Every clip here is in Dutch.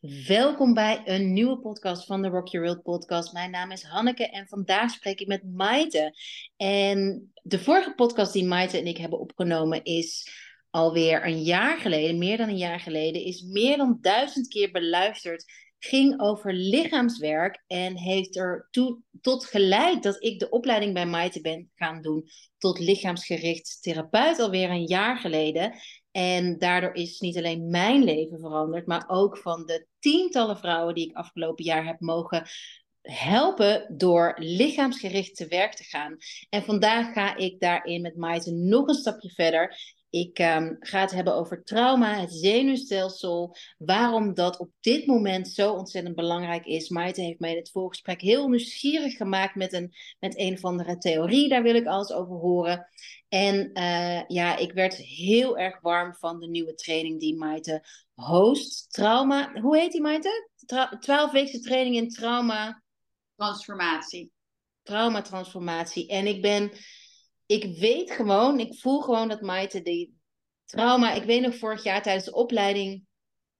Welkom bij een nieuwe podcast van de Rock Your World podcast. Mijn naam is Hanneke en vandaag spreek ik met Maite. En de vorige podcast die Maite en ik hebben opgenomen is alweer een jaar geleden, meer dan een jaar geleden, is meer dan duizend keer beluisterd. Ging over lichaamswerk en heeft er toe, tot geleid dat ik de opleiding bij Maite ben gaan doen tot lichaamsgericht therapeut alweer een jaar geleden. En daardoor is niet alleen mijn leven veranderd, maar ook van de tientallen vrouwen die ik afgelopen jaar heb mogen helpen door lichaamsgericht te werk te gaan. En vandaag ga ik daarin met Maite nog een stapje verder. Ik um, ga het hebben over trauma, het zenuwstelsel, waarom dat op dit moment zo ontzettend belangrijk is. Maite heeft mij in het voorgesprek heel nieuwsgierig gemaakt met een, met een of andere theorie, daar wil ik alles over horen. En uh, ja, ik werd heel erg warm van de nieuwe training die Maite host. Trauma, hoe heet die Maite? Twaalfweekse training in trauma. Transformatie. Trauma transformatie. En ik ben ik weet gewoon, ik voel gewoon dat Maite die trauma. Ik weet nog vorig jaar tijdens de opleiding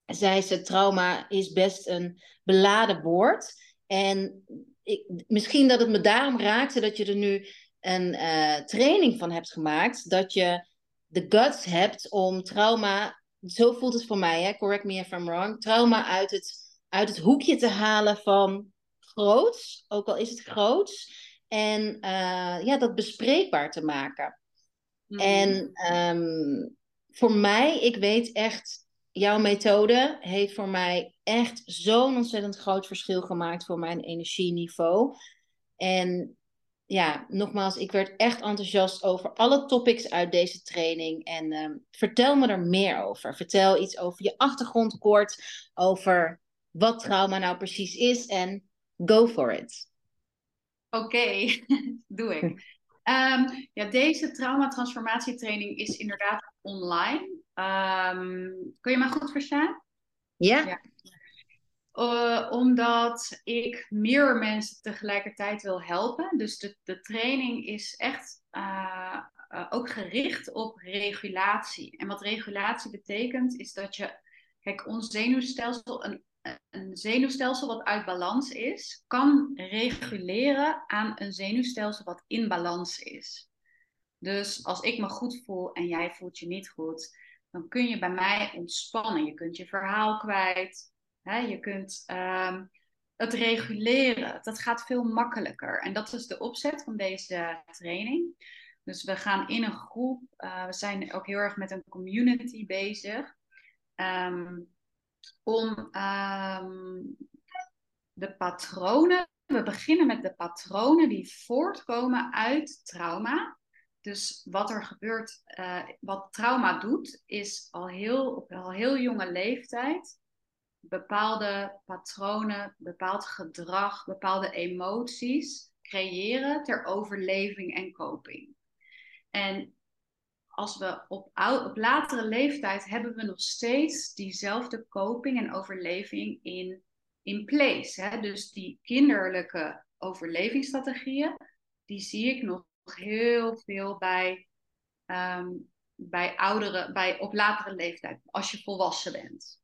zei ze: trauma is best een beladen woord. En ik, misschien dat het me daarom raakte dat je er nu een uh, training van hebt gemaakt. Dat je de guts hebt om trauma, zo voelt het voor mij, hè, correct me if I'm wrong, trauma uit het, uit het hoekje te halen van groots, ook al is het groots. En uh, ja, dat bespreekbaar te maken. Mm. En um, voor mij, ik weet echt, jouw methode heeft voor mij echt zo'n ontzettend groot verschil gemaakt voor mijn energieniveau. En ja, nogmaals, ik werd echt enthousiast over alle topics uit deze training. En um, vertel me er meer over. Vertel iets over je achtergrond kort, over wat trauma nou precies is en go for it. Oké, doe ik. Um, ja, deze traumatransformatietraining is inderdaad online. Um, kun je me goed verstaan? Ja. ja. Uh, omdat ik meer mensen tegelijkertijd wil helpen. Dus de, de training is echt uh, uh, ook gericht op regulatie. En wat regulatie betekent, is dat je, kijk, ons zenuwstelsel een een zenuwstelsel wat uit balans is, kan reguleren aan een zenuwstelsel wat in balans is. Dus als ik me goed voel en jij voelt je niet goed, dan kun je bij mij ontspannen. Je kunt je verhaal kwijt. Hè? Je kunt um, het reguleren. Dat gaat veel makkelijker. En dat is de opzet van deze training. Dus we gaan in een groep. Uh, we zijn ook heel erg met een community bezig. Um, om ehm, de patronen, we beginnen met de patronen die voortkomen uit trauma. Dus wat er gebeurt, uh, wat trauma doet, is al heel, op al heel jonge leeftijd bepaalde patronen, bepaald gedrag, bepaalde emoties creëren ter overleving en coping. En als we op, op latere leeftijd hebben we nog steeds diezelfde coping en overleving in, in place. Hè? Dus die kinderlijke overlevingsstrategieën, die zie ik nog heel veel bij, um, bij ouderen, bij, op latere leeftijd, als je volwassen bent.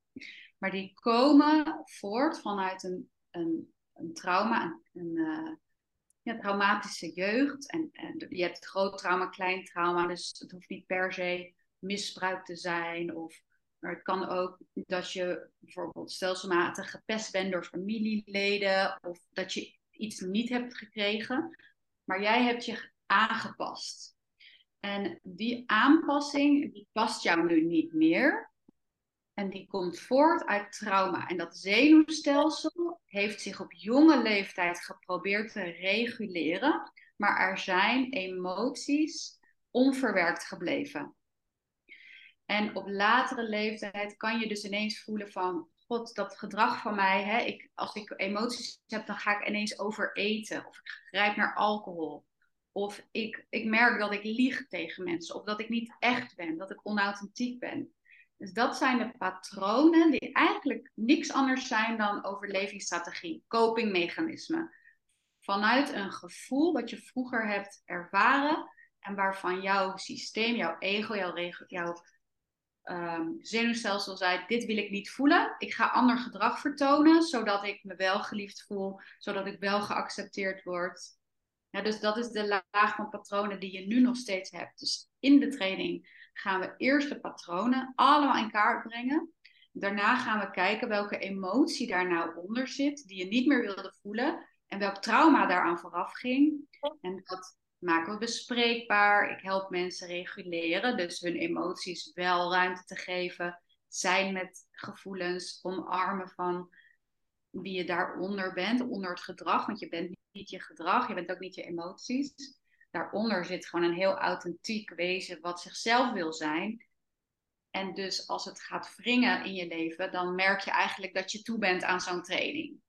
Maar die komen voort vanuit een, een, een trauma, een, een uh, ja, traumatische jeugd. En, en je hebt groot trauma, klein trauma. Dus het hoeft niet per se misbruik te zijn. Of, maar het kan ook dat je bijvoorbeeld stelselmatig gepest bent door familieleden. Of dat je iets niet hebt gekregen. Maar jij hebt je aangepast. En die aanpassing, die past jou nu niet meer. En die komt voort uit trauma. En dat zenuwstelsel heeft zich op jonge leeftijd geprobeerd te reguleren, maar er zijn emoties onverwerkt gebleven. En op latere leeftijd kan je dus ineens voelen van, god, dat gedrag van mij, hè, ik, als ik emoties heb, dan ga ik ineens overeten of ik grijp naar alcohol. Of ik, ik merk dat ik lieg tegen mensen, of dat ik niet echt ben, dat ik onauthentiek ben. Dus dat zijn de patronen die eigenlijk niks anders zijn dan overlevingsstrategie, copingmechanismen. Vanuit een gevoel wat je vroeger hebt ervaren en waarvan jouw systeem, jouw ego, jouw, jouw um, zenuwstelsel zei: Dit wil ik niet voelen. Ik ga ander gedrag vertonen, zodat ik me wel geliefd voel, zodat ik wel geaccepteerd word. Ja, dus dat is de laag van patronen die je nu nog steeds hebt. Dus in de training gaan we eerst de patronen allemaal in kaart brengen. Daarna gaan we kijken welke emotie daar nou onder zit, die je niet meer wilde voelen. En welk trauma daaraan vooraf ging. En dat maken we bespreekbaar. Ik help mensen reguleren, dus hun emoties wel ruimte te geven. Zijn met gevoelens, omarmen van wie je daaronder bent, onder het gedrag. Want je bent niet je gedrag, je bent ook niet je emoties. Daaronder zit gewoon een heel authentiek wezen wat zichzelf wil zijn. En dus als het gaat wringen in je leven, dan merk je eigenlijk dat je toe bent aan zo'n training.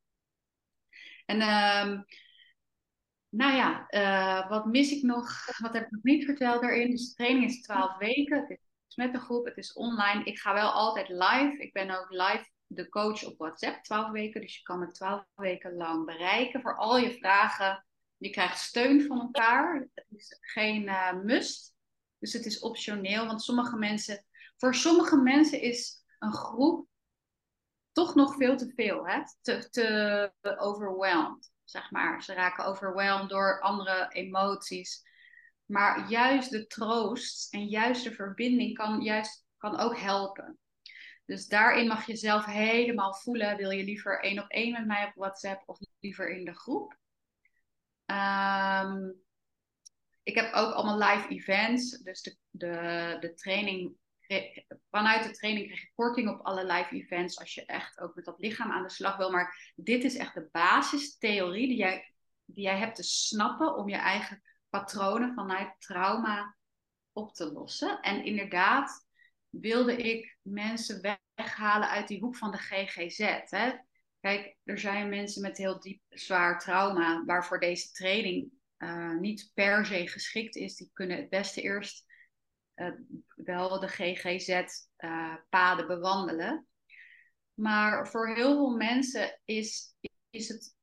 En uh, nou ja, uh, wat mis ik nog? Wat heb ik nog niet verteld daarin? Dus de training is 12 weken. Het is met de groep, het is online. Ik ga wel altijd live. Ik ben ook live de coach op WhatsApp 12 weken. Dus je kan me 12 weken lang bereiken voor al je vragen. Je krijgt steun van elkaar. Het is geen uh, must. Dus het is optioneel. Want sommige mensen, voor sommige mensen is een groep toch nog veel te veel. Hè? Te, te overwhelmed zeg maar. Ze raken overweldigd door andere emoties. Maar juist de troost en juist de verbinding kan, juist, kan ook helpen. Dus daarin mag je zelf helemaal voelen. Wil je liever één op één met mij op WhatsApp of liever in de groep? Um, ik heb ook allemaal live events. Dus de, de, de training vanuit de training krijg je korting op alle live events als je echt ook met dat lichaam aan de slag wil. Maar dit is echt de basistheorie die jij, die jij hebt te snappen om je eigen patronen vanuit trauma op te lossen. En inderdaad wilde ik mensen weghalen uit die hoek van de GGZ. Hè? Kijk, er zijn mensen met heel diep zwaar trauma waarvoor deze training uh, niet per se geschikt is. Die kunnen het beste eerst uh, wel de GGZ-paden eh, bewandelen. Maar voor heel veel mensen is, is het.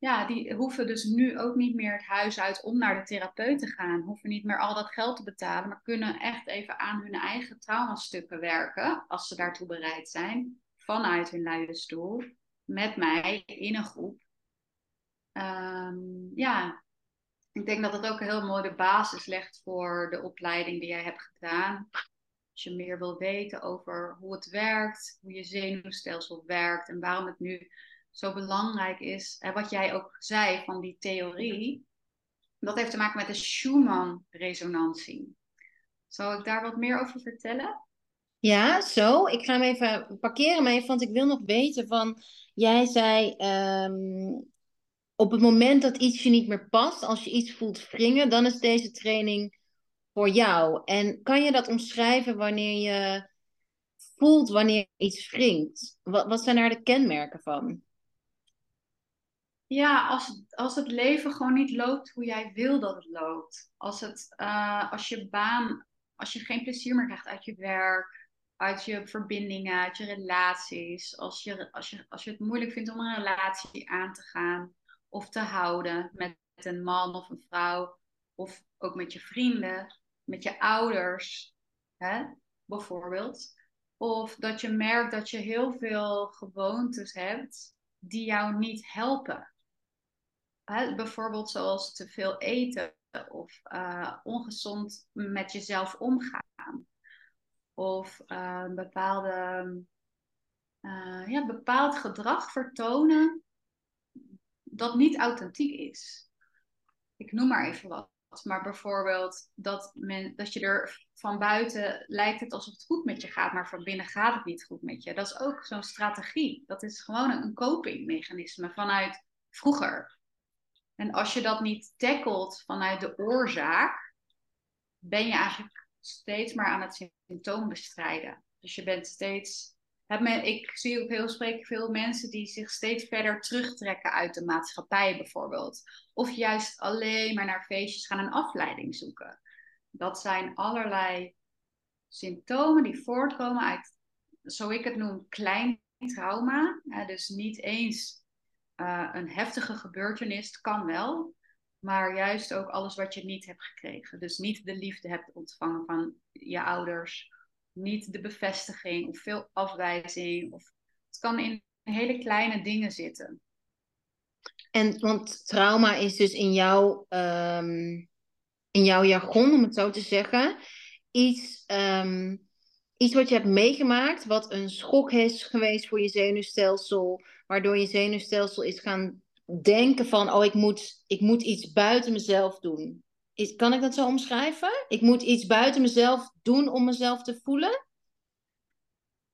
Ja, die hoeven dus nu ook niet meer het huis uit om naar de therapeut te gaan. Hoeven niet meer al dat geld te betalen, maar kunnen echt even aan hun eigen traumastukken werken. Als ze daartoe bereid zijn. Vanuit hun luie stoel. Met mij in een groep. Um, ja, ik denk dat het ook een heel mooi de basis legt voor de opleiding die jij hebt gedaan. Als je meer wil weten over hoe het werkt, hoe je zenuwstelsel werkt en waarom het nu zo belangrijk is. En wat jij ook zei van die theorie, dat heeft te maken met de Schumann-resonantie. Zal ik daar wat meer over vertellen? Ja, zo. Ik ga hem even parkeren, maar even, want ik wil nog weten van... Jij zei, um, op het moment dat iets je niet meer past, als je iets voelt wringen, dan is deze training voor jou. En kan je dat omschrijven wanneer je voelt wanneer iets wringt? Wat, wat zijn daar de kenmerken van? Ja, als, als het leven gewoon niet loopt hoe jij wil dat het loopt. Als, het, uh, als je baan, als je geen plezier meer krijgt uit je werk, uit je verbindingen, uit je relaties. Als je, als je, als je het moeilijk vindt om een relatie aan te gaan of te houden met een man of een vrouw, of ook met je vrienden, met je ouders, hè, bijvoorbeeld. Of dat je merkt dat je heel veel gewoontes hebt die jou niet helpen. Bijvoorbeeld zoals te veel eten of uh, ongezond met jezelf omgaan. Of uh, bepaalde, uh, ja, bepaald gedrag vertonen dat niet authentiek is. Ik noem maar even wat. Maar bijvoorbeeld dat, men, dat je er van buiten lijkt het alsof het goed met je gaat, maar van binnen gaat het niet goed met je. Dat is ook zo'n strategie. Dat is gewoon een copingmechanisme vanuit vroeger. En als je dat niet tackelt vanuit de oorzaak, ben je eigenlijk steeds maar aan het symptoom bestrijden. Dus je bent steeds ik zie ook heel spreek veel mensen die zich steeds verder terugtrekken uit de maatschappij bijvoorbeeld. Of juist alleen maar naar feestjes gaan en afleiding zoeken. Dat zijn allerlei symptomen die voortkomen uit, zo ik het noem, klein trauma. dus niet eens uh, een heftige gebeurtenis, kan wel. maar juist ook alles wat je niet hebt gekregen. Dus niet de liefde hebt ontvangen van je ouders, niet de bevestiging of veel afwijzing. Of, het kan in hele kleine dingen zitten. En want trauma is dus in jouw, ehm, in jouw jargon, om het zo te zeggen, iets, ehm, iets wat je hebt meegemaakt, wat een schok is geweest voor je zenuwstelsel, waardoor je zenuwstelsel is gaan denken van, oh, ik moet, ik moet iets buiten mezelf doen. Is, kan ik dat zo omschrijven? Ik moet iets buiten mezelf doen om mezelf te voelen?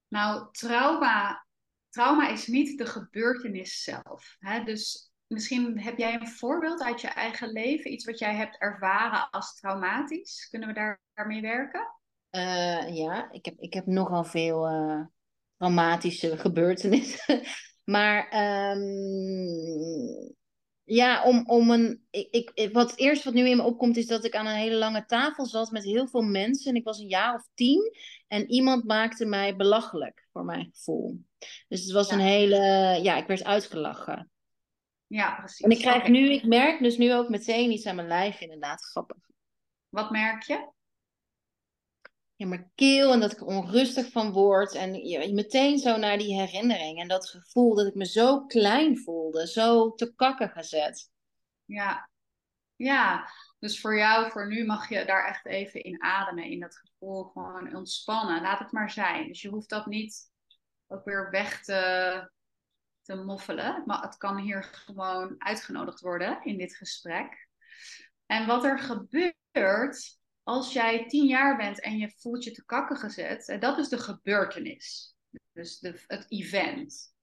Nou, trauma, trauma is niet de gebeurtenis zelf. Hè? Dus misschien heb jij een voorbeeld uit je eigen leven, iets wat jij hebt ervaren als traumatisch. Kunnen we daar, daarmee werken? Uh, ja, ik heb, ik heb nogal veel uh, traumatische gebeurtenissen. maar um, ja, om, om een. Ik, ik, wat het eerste wat nu in me opkomt is dat ik aan een hele lange tafel zat met heel veel mensen. En ik was een jaar of tien. En iemand maakte mij belachelijk, voor mijn gevoel. Dus het was een hele. Ja, ik werd uitgelachen. Ja, precies. En ik krijg nu, ik merk dus nu ook meteen iets aan mijn lijf, inderdaad, grappig. Wat merk je? Ja, mijn keel en dat ik onrustig van word. En je, meteen zo naar die herinnering. En dat gevoel dat ik me zo klein voelde, zo te kakken gezet. Ja, ja. Dus voor jou, voor nu, mag je daar echt even in ademen. In dat gevoel gewoon ontspannen. Laat het maar zijn. Dus je hoeft dat niet ook weer weg te, te moffelen. Maar het kan hier gewoon uitgenodigd worden in dit gesprek. En wat er gebeurt als jij tien jaar bent en je voelt je te kakken gezet, eh, dat is de gebeurtenis. Dus de, het event.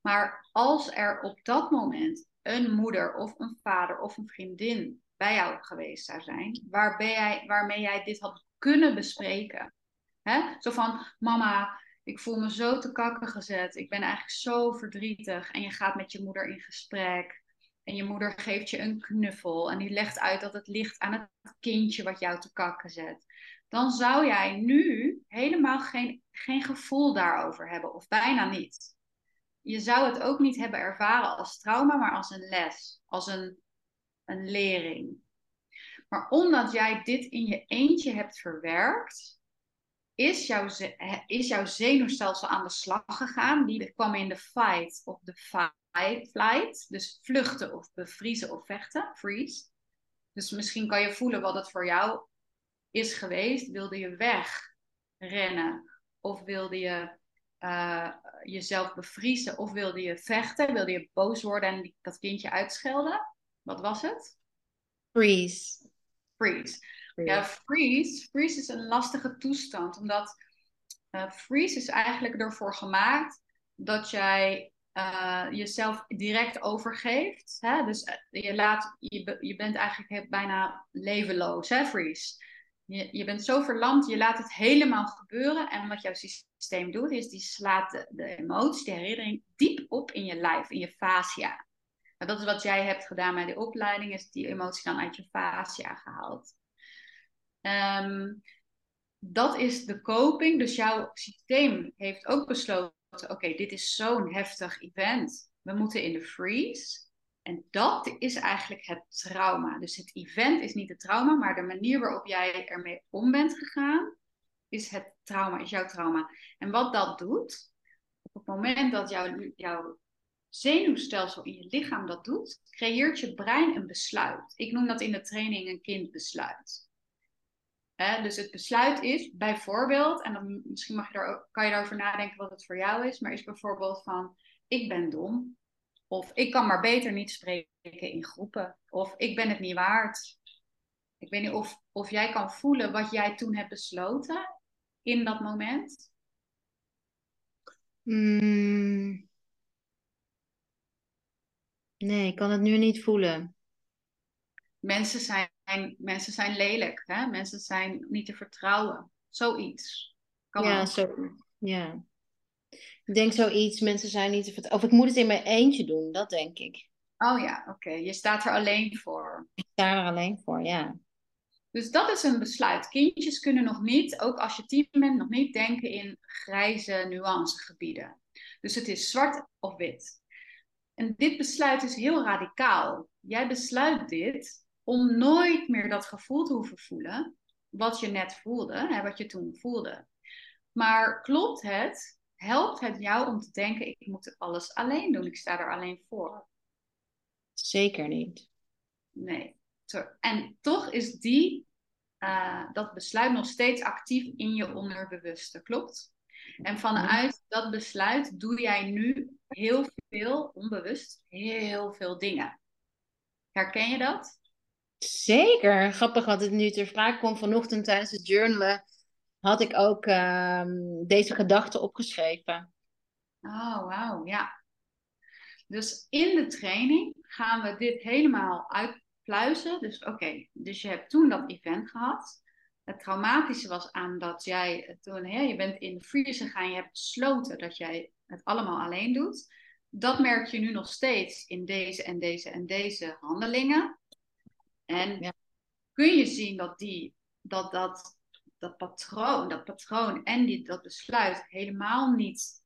Maar als er op dat moment een moeder of een vader of een vriendin bij jou geweest zou zijn, waarbij jij, waarmee jij dit had kunnen bespreken. Hè? Zo van, mama, ik voel me zo te kakken gezet. Ik ben eigenlijk zo verdrietig. En je gaat met je moeder in gesprek. En je moeder geeft je een knuffel. En die legt uit dat het ligt aan het kindje wat jou te kakken zet. Dan zou jij nu helemaal geen, geen gevoel daarover hebben. Of bijna niet. Je zou het ook niet hebben ervaren als trauma, maar als een les. Als een, een lering. Maar omdat jij dit in je eentje hebt verwerkt, is jouw, is jouw zenuwstelsel aan de slag gegaan. Die kwam in de fight of de flight. Dus vluchten of bevriezen of vechten. Freeze. Dus misschien kan je voelen wat het voor jou is geweest. Wilde je wegrennen? Of wilde je uh, jezelf bevriezen? Of wilde je vechten? Wilde je boos worden en dat kindje uitschelden? Wat was het? Freeze. Freeze. Ja, freeze. Freeze is een lastige toestand, omdat uh, freeze is eigenlijk ervoor gemaakt dat jij uh, jezelf direct overgeeft. Hè? Dus uh, je, laat, je, je bent eigenlijk bijna levenloos, hè, freeze. Je, je bent zo verlamd, je laat het helemaal gebeuren. En wat jouw systeem doet, is die slaat de, emotie, de herinnering, diep op in je lijf, in je fascia. Dat is wat jij hebt gedaan bij de opleiding, is die emotie dan uit je fascia gehaald. Um, dat is de coping. Dus jouw systeem heeft ook besloten: oké, dit is zo'n heftig event. We moeten in de freeze. En dat is eigenlijk het trauma. Dus het event is niet het trauma, maar de manier waarop jij ermee om bent gegaan, is het trauma, is jouw trauma. En wat dat doet, op het moment dat jouw, jouw zenuwstelsel in je lichaam dat doet, creëert je brein een besluit. Ik noem dat in de training een kindbesluit. Dus het besluit is bijvoorbeeld, en dan misschien mag je daar, kan je daarover nadenken wat het voor jou is, maar is bijvoorbeeld van ik ben dom. Of ik kan maar beter niet spreken in groepen. Of ik ben het niet waard. Ik weet niet of, of jij kan voelen wat jij toen hebt besloten in dat moment. Mm. Nee, ik kan het nu niet voelen. Mensen zijn mensen zijn lelijk, hè? mensen zijn niet te vertrouwen. Zoiets. Kan ja, zo, ja. Ik denk zoiets, mensen zijn niet te vertrouwen. Of ik moet het in mijn eentje doen, dat denk ik. Oh ja, oké. Je staat er alleen voor. Ik sta er alleen voor, ja. Dus dat is een besluit. Kindjes kunnen nog niet, ook als je tien bent, nog niet denken in grijze nuancegebieden. Dus het is zwart of wit. En dit besluit is heel radicaal. Jij besluit dit om nooit meer dat gevoel te hoeven voelen wat je net voelde, hè, wat je toen voelde. Maar klopt het? Helpt het jou om te denken, ik moet alles alleen doen, ik sta er alleen voor? Zeker niet. Nee. En toch is die, uh, dat besluit nog steeds actief in je onderbewuste, klopt? En vanuit dat besluit doe jij nu heel veel, onbewust, heel veel dingen. Herken je dat? Zeker. Grappig wat het nu ter sprake komt vanochtend tijdens het journalen. Had ik ook uh, deze gedachte opgeschreven. Oh, wauw, ja. Dus in de training gaan we dit helemaal uitpluizen. Dus oké, dus je hebt toen dat event gehad. Het traumatische was aan dat jij toen, hè, je bent in de freezer gegaan, je hebt besloten dat jij het allemaal alleen doet. Dat merk je nu nog steeds in deze en deze en deze handelingen. En kun je zien dat die, dat, dat, dat patroon, dat patroon en die, dat besluit helemaal niet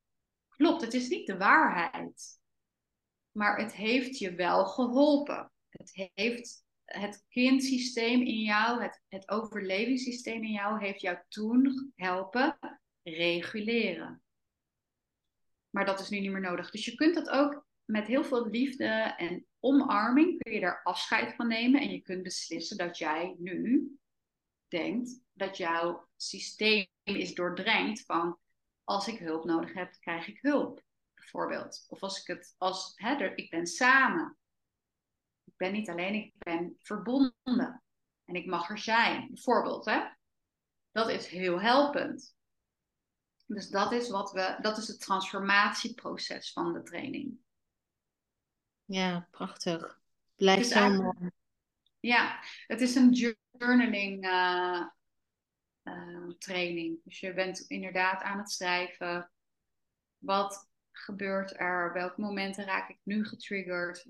klopt. Het is niet de waarheid. Maar het heeft je wel geholpen. Het heeft het kindsysteem in jou, het, het overlevingssysteem in jou, heeft jou toen helpen reguleren. Maar dat is nu niet meer nodig. Dus je kunt dat ook met heel veel liefde en omarming, kun je daar afscheid van nemen. En je kunt beslissen dat jij nu denkt dat jouw systeem is doordrenkt van als ik hulp nodig heb, krijg ik hulp. Bijvoorbeeld. Of als ik het als hè, ik ben samen ik ben niet alleen, ik ben verbonden. En ik mag er zijn. Bijvoorbeeld, hè? Dat is heel helpend. Dus dat is, wat we, dat is het transformatieproces van de training. Ja, prachtig. Blijft zo mooi. Ja, het is een journaling uh, uh, training. Dus je bent inderdaad aan het schrijven. Wat gebeurt er? Welke momenten raak ik nu getriggerd?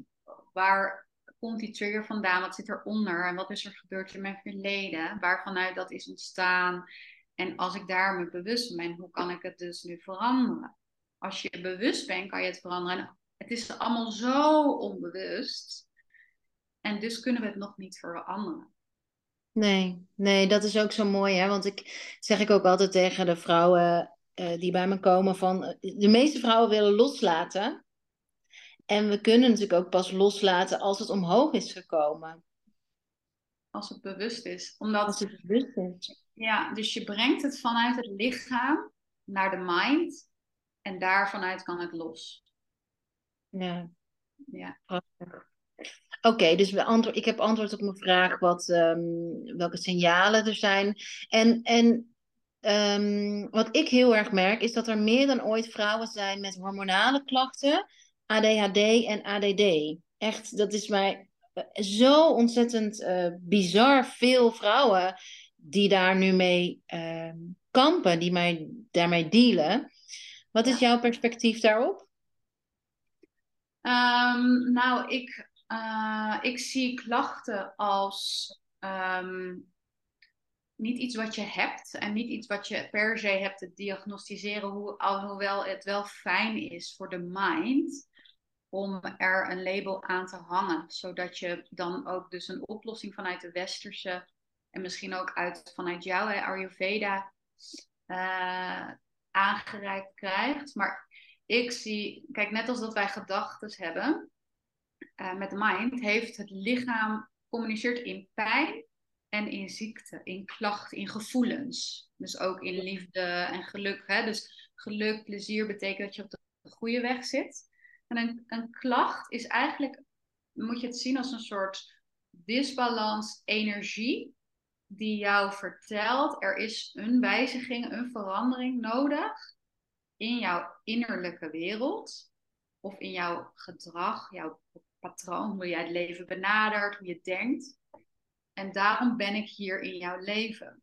Waar komt die trigger vandaan? Wat zit eronder? En wat is er gebeurd in mijn verleden? Waarvanuit dat is ontstaan? En als ik daar me bewust van ben, hoe kan ik het dus nu veranderen? Als je bewust bent, kan je het veranderen. Het is allemaal zo onbewust. En dus kunnen we het nog niet veranderen. Nee, nee, dat is ook zo mooi, hè? Want ik zeg ik ook altijd tegen de vrouwen uh, die bij me komen van eh, de meeste vrouwen willen loslaten. En we kunnen natuurlijk ook pas loslaten als het omhoog is gekomen. Als het bewust is. Omdat, als het bewust is. Ja, dus je brengt het vanuit het lichaam naar de mind. En daar vanuit kan het los. Ja. Ja. Oké, dus we antwoord, ik heb antwoord op mijn vraag wat, um, welke signalen er zijn. En, en um, wat ik heel erg merk is dat er meer dan ooit vrouwen zijn met hormonale klachten ADHD en ADD. Echt, dat is mij eh, zo ontzettend uh, bizar veel vrouwen die daar nu mee uh, kampen, die mij daarmee dealen. Wat is jouw perspectief daarop? Um, nou, ik, uh, ik zie klachten als um, niet iets wat je hebt en niet iets wat je per se hebt te diagnosticeren, hoe, alhoewel het wel fijn is voor de mind om er een label aan te hangen. Zodat je dan ook dus een oplossing vanuit de westerse en misschien ook uit, vanuit jou, hè, Ayurveda, uh, aangereikt krijgt. Maar ik zie, kijk, net als dat wij gedachten hebben uh, met de mind, heeft het lichaam communiceert in pijn en in ziekte, in klachten, in gevoelens. Dus ook in liefde en geluk. Hè? Dus geluk, plezier betekent dat je op de goede weg zit. En een, een klacht is eigenlijk, moet je het zien als een soort disbalans energie die jou vertelt er is een wijziging, een verandering nodig in jouw innerlijke wereld of in jouw gedrag, jouw patroon, hoe jij het leven benadert, hoe je denkt. En daarom ben ik hier in jouw leven.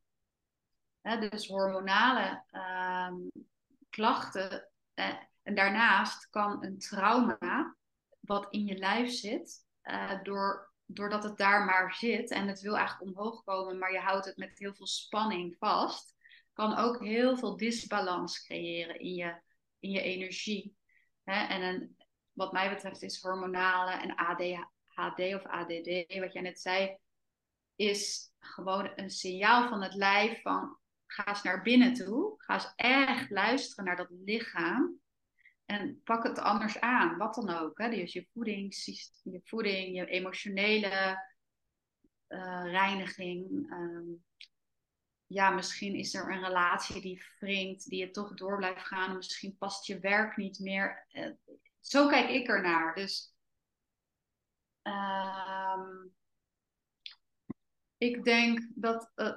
dus hormonale ehm, klachten eh, en daarnaast kan een trauma, wat in je lijf zit, uh, door, doordat het daar maar zit en het wil eigenlijk omhoog komen, maar je houdt het met heel veel spanning vast, kan ook heel veel disbalans creëren in je, in je energie. Hè? En wat mij betreft is hormonale en ADHD of ADD, wat jij net zei, is gewoon een signaal van het lijf van ga eens naar binnen toe. Ga eens echt luisteren naar dat lichaam. En pak het anders aan, wat dan ook. Hè? Dus je voeding, je, voeding, je emotionele uh, reiniging. Ehm, ja, misschien is er een relatie die wringt, die je toch door blijft gaan. Misschien past je werk niet meer. Uh, zo kijk ik ernaar. Dus uh, ik denk dat uh,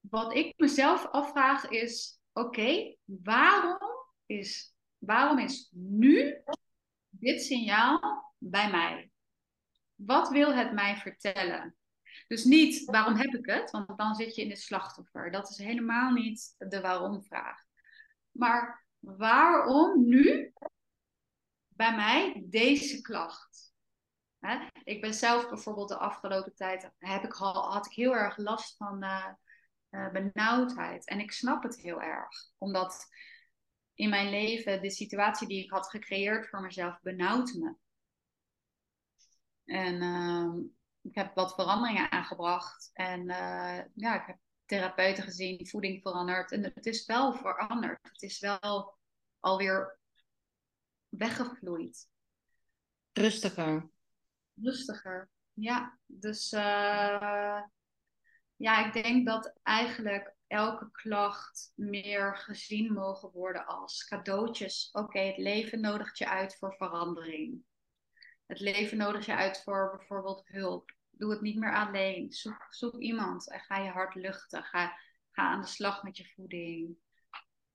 wat ik mezelf afvraag is: oké, waarom is waarom is nu dit signaal bij mij? Wat wil het mij vertellen? Dus niet waarom heb ik het, want dan zit je in het slachtoffer. Dat is helemaal niet de waarom-vraag. Maar waarom nu bij mij deze klacht? ik ben zelf bijvoorbeeld de afgelopen tijd heb ik had ik heel erg last van uh, benauwdheid. En ik snap het heel erg, omdat in mijn leven de situatie die ik had gecreëerd voor mezelf benauwde me. En uh, ik heb wat veranderingen aangebracht. En uh, ja, ik heb therapeuten gezien, voeding veranderd. En het is wel veranderd. Het is wel alweer weggevloeid. Rustiger. Rustiger, ja. Dus uh, ja, ik denk dat eigenlijk elke klacht meer gezien mogen worden als cadeautjes. Oké, het leven nodigt je uit voor verandering. Het leven nodigt je uit voor bijvoorbeeld hulp. Doe het niet meer alleen. Zoek, iemand en ga je hart luchten. Ga, ga aan de slag met je voeding.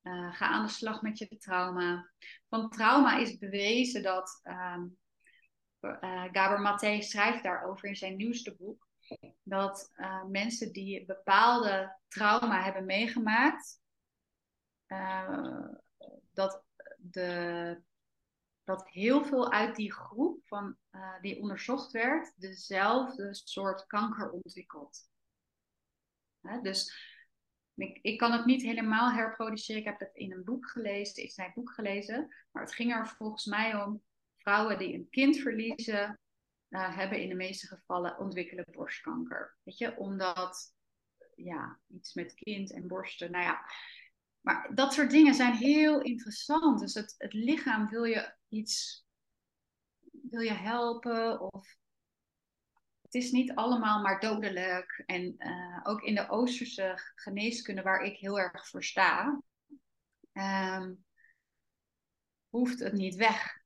Uh, ga aan de slag met je trauma. Van trauma is bewezen dat. Um, uh, Gaber Maté schrijft daarover in zijn nieuwste boek dat uh, mensen die bepaalde trauma hebben meegemaakt, dat, de, dat heel veel uit die groep van, uh, die onderzocht werd, dezelfde soort kanker ontwikkelt. Hè? Dus ik, kan het niet helemaal herproduceren. Ik heb het in een boek gelezen, in zijn boek gelezen. Maar het ging er volgens mij om vrouwen die een kind verliezen uh, hebben in de meeste gevallen ontwikkelen borstkanker. Weet je, omdat ja, iets met kind en borsten, nou ja. Maar dat soort dingen zijn heel interessant. Dus het, het lichaam wil je iets, wil je helpen of het is niet allemaal maar dodelijk. En uh, ook in de Oosterse geneeskunde, waar ik heel erg voor sta, um, hoeft het niet weg.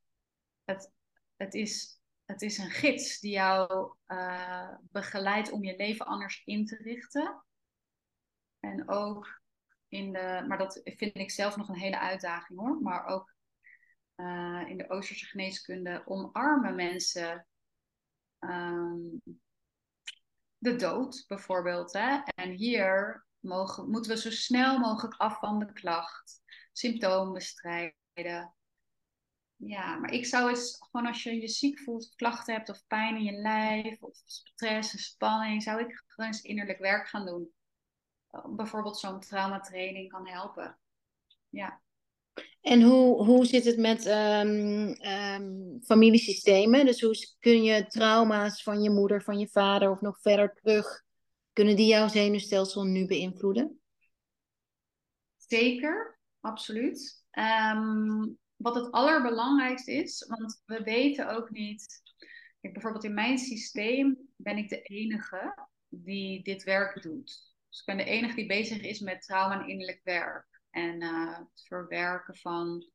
Het, het is het is een gids die jou uh, begeleidt om je leven anders in te richten. En ook in de, maar dat vind ik zelf nog een hele uitdaging hoor, maar ook uh, in de Oosterse geneeskunde omarmen mensen um, de dood bijvoorbeeld. Hè? En hier mogen, moeten we zo snel mogelijk af van de klacht, symptoom bestrijden. Ja, maar ik zou eens, gewoon als je je ziek voelt, klachten hebt of pijn in je lijf, of stress en spanning, zou ik gewoon eens innerlijk werk gaan doen. Bijvoorbeeld zo'n traumatraining kan helpen. Ja. En hoe, hoe zit het met um, um, familiesystemen? Dus hoe kun je trauma's van je moeder, van je vader of nog verder terug, kunnen die jouw zenuwstelsel nu beïnvloeden? Zeker, absoluut. Um, wat het allerbelangrijkste is, want we weten ook niet. Kijk, bijvoorbeeld in mijn systeem ben ik de enige die dit werk doet. Dus ik ben de enige die bezig is met trauma en innerlijk werk. En uh, het verwerken van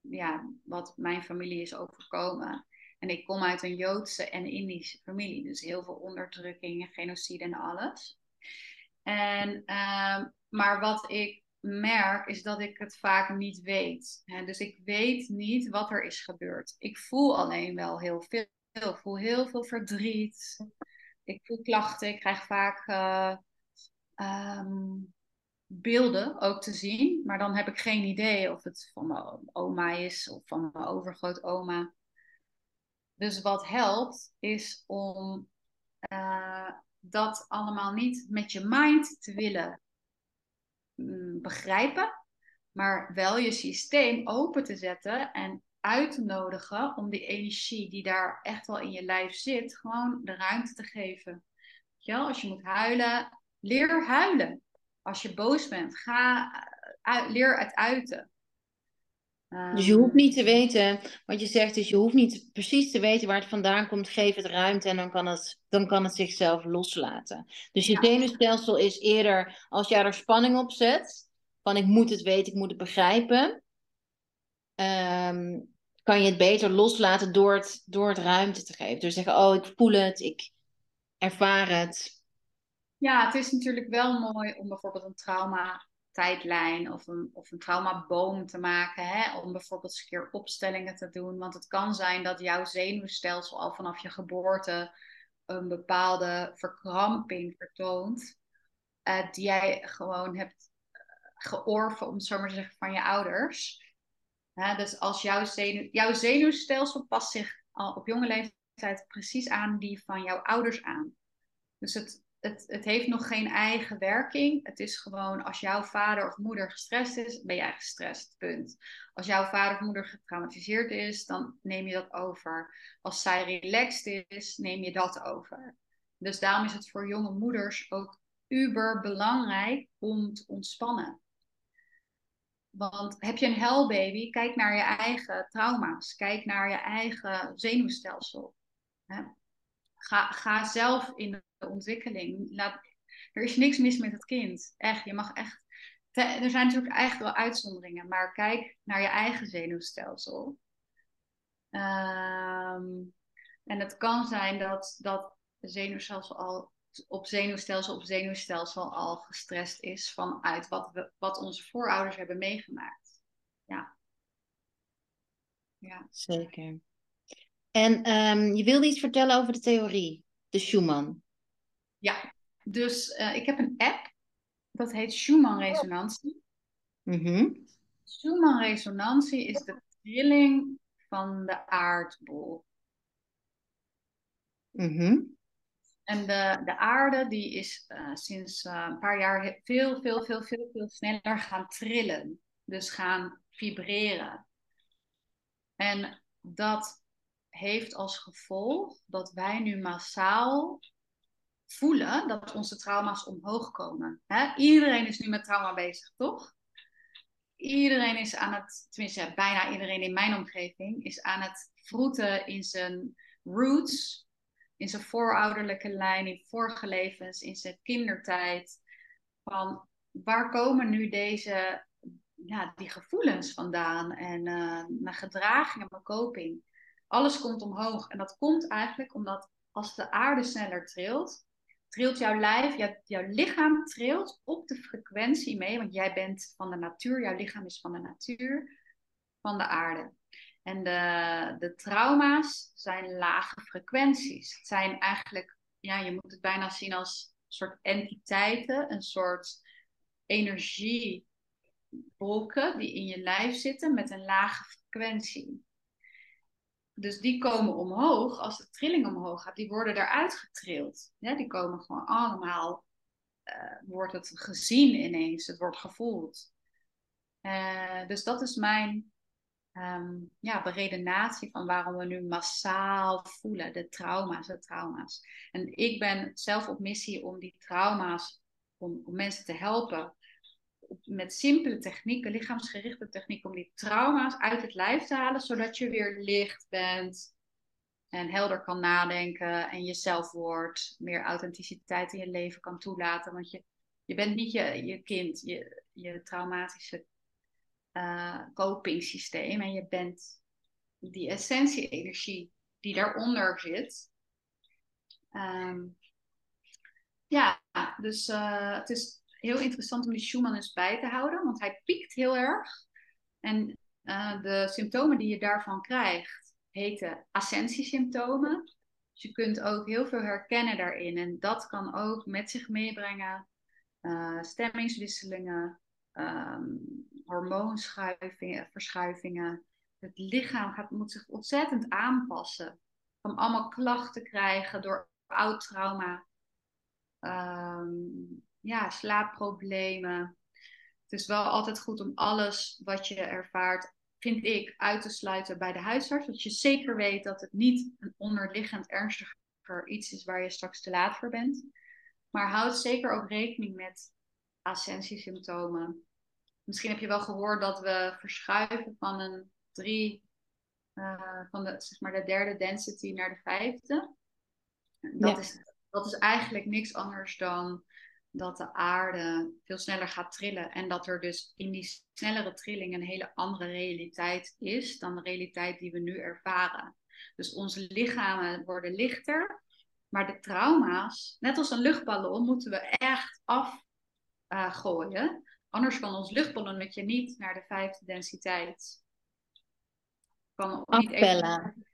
ja, wat mijn familie is overkomen. En ik kom uit een Joodse en Indische familie. Dus heel veel onderdrukking, genocide en alles. En, uh, maar wat ik merk, is dat ik het vaak niet weet. Dus ik weet niet wat er is gebeurd. Ik voel alleen wel heel veel. Ik voel heel veel verdriet. Ik voel klachten. Ik krijg vaak uh, um, beelden ook te zien. Maar dan heb ik geen idee of het van mijn oma is of van mijn overgrootoma. Dus wat helpt is om uh, dat allemaal niet met je mind te willen Mm, begrijpen, maar wel je systeem open te zetten en uit te nodigen om die energie die daar echt wel in je lijf zit, gewoon de ruimte te geven. Ja, als je moet huilen, leer huilen. Als je boos bent, ga leer het uiten. Dus je hoeft niet te weten, wat je zegt, dus je hoeft niet precies te weten waar het vandaan komt. Geef het ruimte en dan kan het, dan kan het zichzelf loslaten. Dus je ja. zenuwstelsel is eerder, als jij er spanning op zet, van ik moet het weten, ik moet het begrijpen, um, kan je het beter loslaten door het, door het ruimte te geven. Dus zeggen, oh, ik voel het, ik ervaar het. Ja, het is natuurlijk wel mooi om bijvoorbeeld een trauma tijdlijn of een, of een traumaboom te maken. Hè? Om bijvoorbeeld eens een keer opstellingen te doen. Want het kan zijn dat jouw zenuwstelsel al vanaf je geboorte een bepaalde verkramping vertoont. Uh, die jij gewoon hebt eh, georven, om het zo maar te zeggen, van je ouders. dus als jouw, jouw zenuwstelsel past zich al op jonge leeftijd precies aan die van jouw ouders aan. Dus het, het, het heeft nog geen eigen werking. Het is gewoon als jouw vader of moeder gestrest is, ben jij gestrest. Punt. Als jouw vader of moeder getraumatiseerd is, dan neem je dat over. Als zij relaxed is, neem je dat over. Dus daarom is het voor jonge moeders ook uber belangrijk om te ontspannen. Want heb je een helbaby, kijk naar je eigen trauma's. Kijk naar je eigen zenuwstelsel. Ga, ga zelf in ontwikkeling. Laat, er is niks mis met het kind. Echt, je mag echt. er zijn natuurlijk echt wel uitzonderingen, maar kijk naar je eigen zenuwstelsel. Ehm, en het kan zijn dat, dat zenuwstelsel al op zenuwstelsel op zenuwstelsel al gestrest is vanuit wat, we, wat onze voorouders hebben meegemaakt. Ja. ja. Zeker. En um, je wilde iets vertellen over de theorie, de Schumann. Ja, dus uh, ik heb een app, dat heet Schumann-resonantie. Mm Schumann-resonantie is de trilling van de aardbol. Mm En de, de aarde die is uh, sinds uh, een paar jaar veel, veel, veel, veel, veel sneller gaan trillen. Dus gaan vibreren. En dat heeft als gevolg dat wij nu massaal voelen dat onze trauma's omhoog komen. Hè? Iedereen is nu met trauma bezig, toch? Iedereen is aan het, tenminste bijna iedereen in mijn omgeving, is aan het vroeten in zijn roots, in zijn voorouderlijke lijn, in vorige levens, in zijn kindertijd. Van waar komen nu deze, ja, die gevoelens vandaan en uh, mijn gedragingen, mijn coping? Alles komt omhoog. En dat komt eigenlijk omdat als de aarde sneller trilt, trilt jouw lijf, jouw, jouw lichaam trilt op de frequentie mee. Want jij bent van de natuur, jouw lichaam is van de natuur, van de aarde. En de, de trauma's zijn lage frequenties. Het zijn eigenlijk, ja, je moet het bijna zien als een soort entiteiten, een soort energiewolken die in je lijf zitten met een lage frequentie dus die komen omhoog, als de trilling omhoog gaat, die worden eruit getrild. Ja, die komen gewoon allemaal, uh, wordt het gezien ineens, het wordt gevoeld. Uh, dus dat is mijn um, ja, beredenatie van waarom we nu massaal voelen, de trauma's, de trauma's. En ik ben zelf op missie om die trauma's, om, om mensen te helpen met simpele technieken, lichaamsgerichte technieken, om die trauma's uit het lijf te halen, zodat je weer licht bent en helder kan nadenken en jezelf wordt, meer authenticiteit in je leven kan toelaten. Want je, je bent niet je, je kind, je, je traumatische uh, copingsysteem en je bent die essentie-energie die daaronder zit. Ehm, ja, dus uh, het is heel interessant om die Schumann eens bij te houden, want hij piekt heel erg. En uh, de symptomen die je daarvan krijgt, heten ascensiesymptomen. Dus je kunt ook heel veel herkennen daarin. En dat kan ook met zich meebrengen uh, stemmingswisselingen, um, hormoonschuivingen, Het lichaam gaat, moet zich ontzettend aanpassen. Van allemaal klachten krijgen door oud trauma. Um, ja, slaapproblemen. Het is wel altijd goed om alles wat je ervaart vind ik, uit te sluiten bij de huisarts. Dat je zeker weet dat het niet een onderliggend ernstiger iets is waar je straks te laat voor bent. Maar houd zeker ook rekening met ascensiesymptomen. Misschien heb je wel gehoord dat we verschuiven van een drie, uh, van de, zeg maar de derde density naar de vijfde. Dat, is, dat is eigenlijk niks anders dan dat de aarde veel sneller gaat trillen. En dat er dus in die snellere trilling een hele andere realiteit is dan de realiteit die we nu ervaren. Dus onze lichamen worden lichter, maar de trauma's, net als een luchtballon, moeten we echt afgooien. Uh, Anders kan ons luchtballonnetje niet naar de vijfde densiteit. Kan niet even,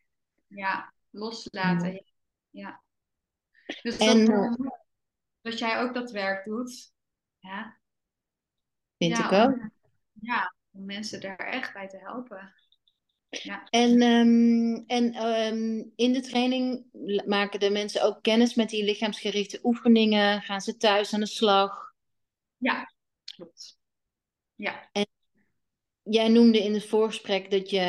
ja, loslaten. Ja. Dus dat, dat jij ook dat werk doet. Ja. Vind ik ook. ja, om mensen daar echt bij te helpen. Ja. En, um, en um, in de training maken de mensen ook kennis met die lichaamsgerichte oefeningen? Gaan ze thuis aan de slag? Ja, klopt. Ja. En jij noemde in het voorgesprek dat je,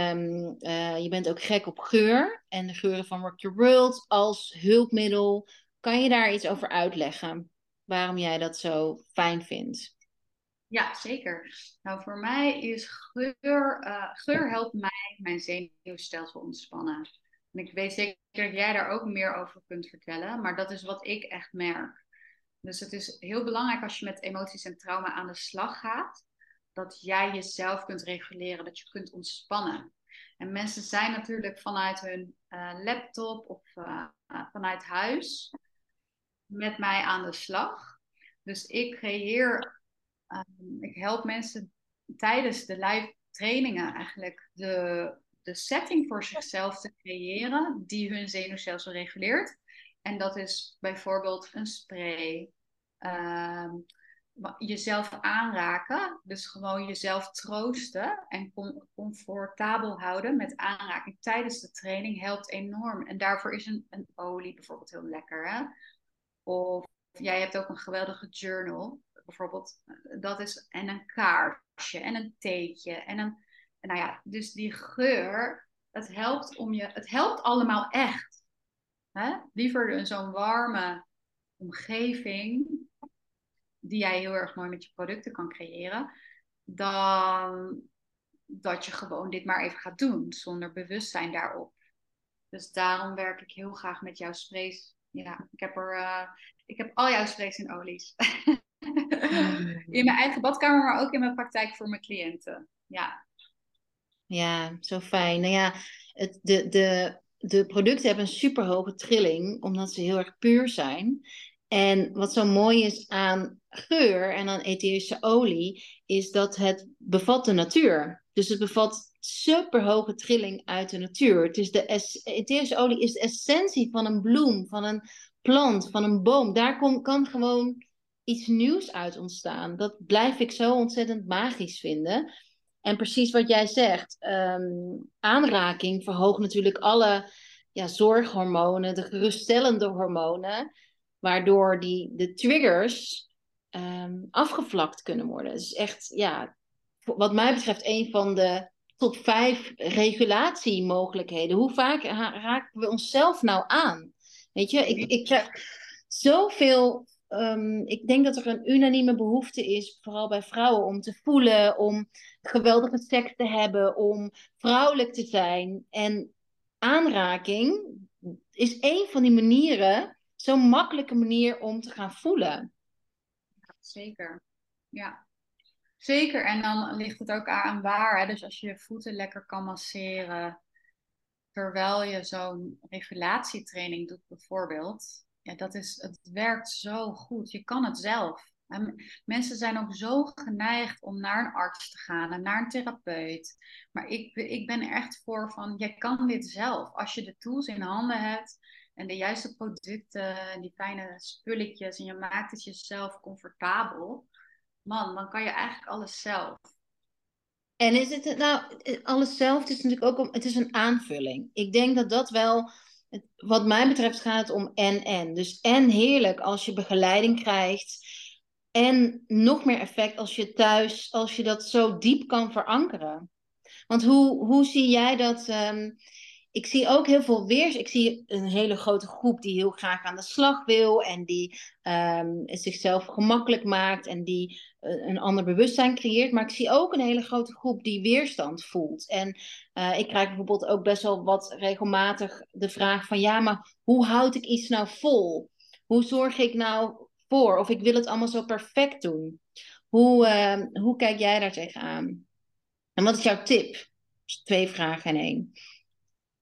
uh, je bent ook gek op geur en de geuren van Rock Your World als hulpmiddel. Kan je daar iets over uitleggen? Waarom jij dat zo fijn vindt? Ja, zeker. Nou, voor mij is geur, uh, geur helpt mij mijn zenuwstelsel ontspannen. En ik weet zeker dat jij daar ook meer over kunt vertellen, maar dat is wat ik echt merk. Dus het is heel belangrijk als je met emoties en trauma aan de slag gaat, dat jij jezelf kunt reguleren, dat je kunt ontspannen. En mensen zijn natuurlijk vanuit hun uh, laptop of uh, vanuit huis met mij aan de slag. Dus ik creëer, um, ik help mensen tijdens de live trainingen eigenlijk de, de setting voor zichzelf te creëren die hun zenuwstelsel reguleert. En dat is bijvoorbeeld een spray, uh, jezelf aanraken. Dus gewoon jezelf troosten en comfortabel houden met aanraking tijdens de training helpt enorm. En daarvoor is een, een olie bijvoorbeeld heel lekker. Hè? Of jij hebt ook een geweldige journal. Bijvoorbeeld, dat is en een kaartje en een theetje en een. Nou ja, dus die geur, het helpt om je. Het helpt allemaal echt. Hè? Liever zo'n warme omgeving, die jij heel erg mooi met je producten kan creëren, dan dat je gewoon dit maar even gaat doen zonder bewustzijn daarop. Dus daarom werk ik heel graag met jouw sprays ja, ik heb, er, uh, ik heb al jouw sprays en olies. in mijn eigen badkamer, maar ook in mijn praktijk voor mijn cliënten. Ja, ja zo fijn. Nou ja, het, de, de, de producten hebben een super hoge trilling, omdat ze heel erg puur zijn. En wat zo mooi is aan geur en aan etherische olie, is dat het bevat de natuur. Dus het bevat super hoge trilling uit de natuur. Het is de etherische olie is de essentie van een bloem, van een plant, van een boom. Daar kan gewoon iets nieuws uit ontstaan. Dat blijf ik zo ontzettend magisch vinden. En precies wat jij zegt, ehm, aanraking verhoogt natuurlijk alle ja, zorghormonen, de geruststellende hormonen, waardoor die, de triggers um, afgevlakt kunnen worden. Is echt, ja, wat mij betreft, een van de tot vijf regulatiemogelijkheden. Hoe vaak raken we onszelf nou aan? Weet je, ik, ik krijg zoveel. Um, ik denk dat er een unanieme behoefte is, vooral bij vrouwen, om te voelen, om geweldige seks te hebben, om vrouwelijk te zijn. En aanraking is een van die manieren, zo'n makkelijke manier om te gaan voelen. Zeker, ja. Zeker, en dan ligt het ook aan waar. Hè? Dus als je je voeten lekker kan masseren, terwijl je zo'n regulatietraining doet bijvoorbeeld. Ja, dat is, het werkt zo goed. Je kan het zelf. En mensen zijn ook zo geneigd om naar een arts te gaan en naar een therapeut. Maar ik, ik ben echt voor van, jij kan dit zelf. Als je de tools in handen hebt en de juiste producten, die fijne spulletjes en je maakt het jezelf comfortabel man, dan kan je eigenlijk alles zelf. En is het nou, alles zelf, het is natuurlijk ook het is een aanvulling. Ik denk dat dat wel, wat mij betreft gaat het om en-en. Dus en heerlijk als je begeleiding krijgt. En nog meer effect als je thuis, als je dat zo diep kan verankeren. Want hoe, hoe zie jij dat? ehm, ik zie ook heel veel weers. Ik zie een hele grote groep die heel graag aan de slag wil en die ehm, zichzelf gemakkelijk maakt en die eh, een ander bewustzijn creëert. Maar ik zie ook een hele grote groep die weerstand voelt. En eh, ik krijg bijvoorbeeld ook best wel wat regelmatig de vraag van ja, maar hoe houd ik iets nou vol? Hoe zorg ik nou voor? Of ik wil het allemaal zo perfect doen. Hoe, ehm, hoe kijk jij daar tegenaan? En wat is jouw tip? Twee vragen in één.